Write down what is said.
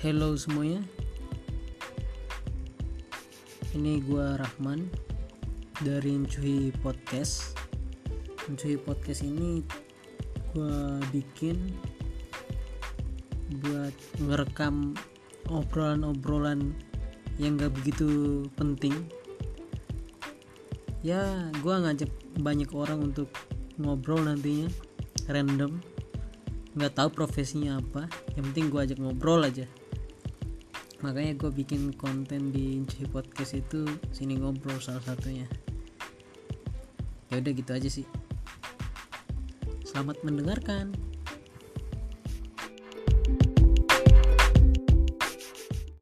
Hello semuanya. Ini gua Rahman Dari Encuhi Podcast. Encuhi Podcast ini Gua bikin Buat ngerekam Obrolan-obrolan Yang gak begitu penting. Ya gua ngajak banyak orang untuk Ngobrol nantinya Random. Nggak tahu profesinya apa yang penting gue ajak ngobrol aja makanya gue bikin konten di Inci Podcast itu sini ngobrol salah satunya. Ya udah gitu aja sih. Selamat mendengarkan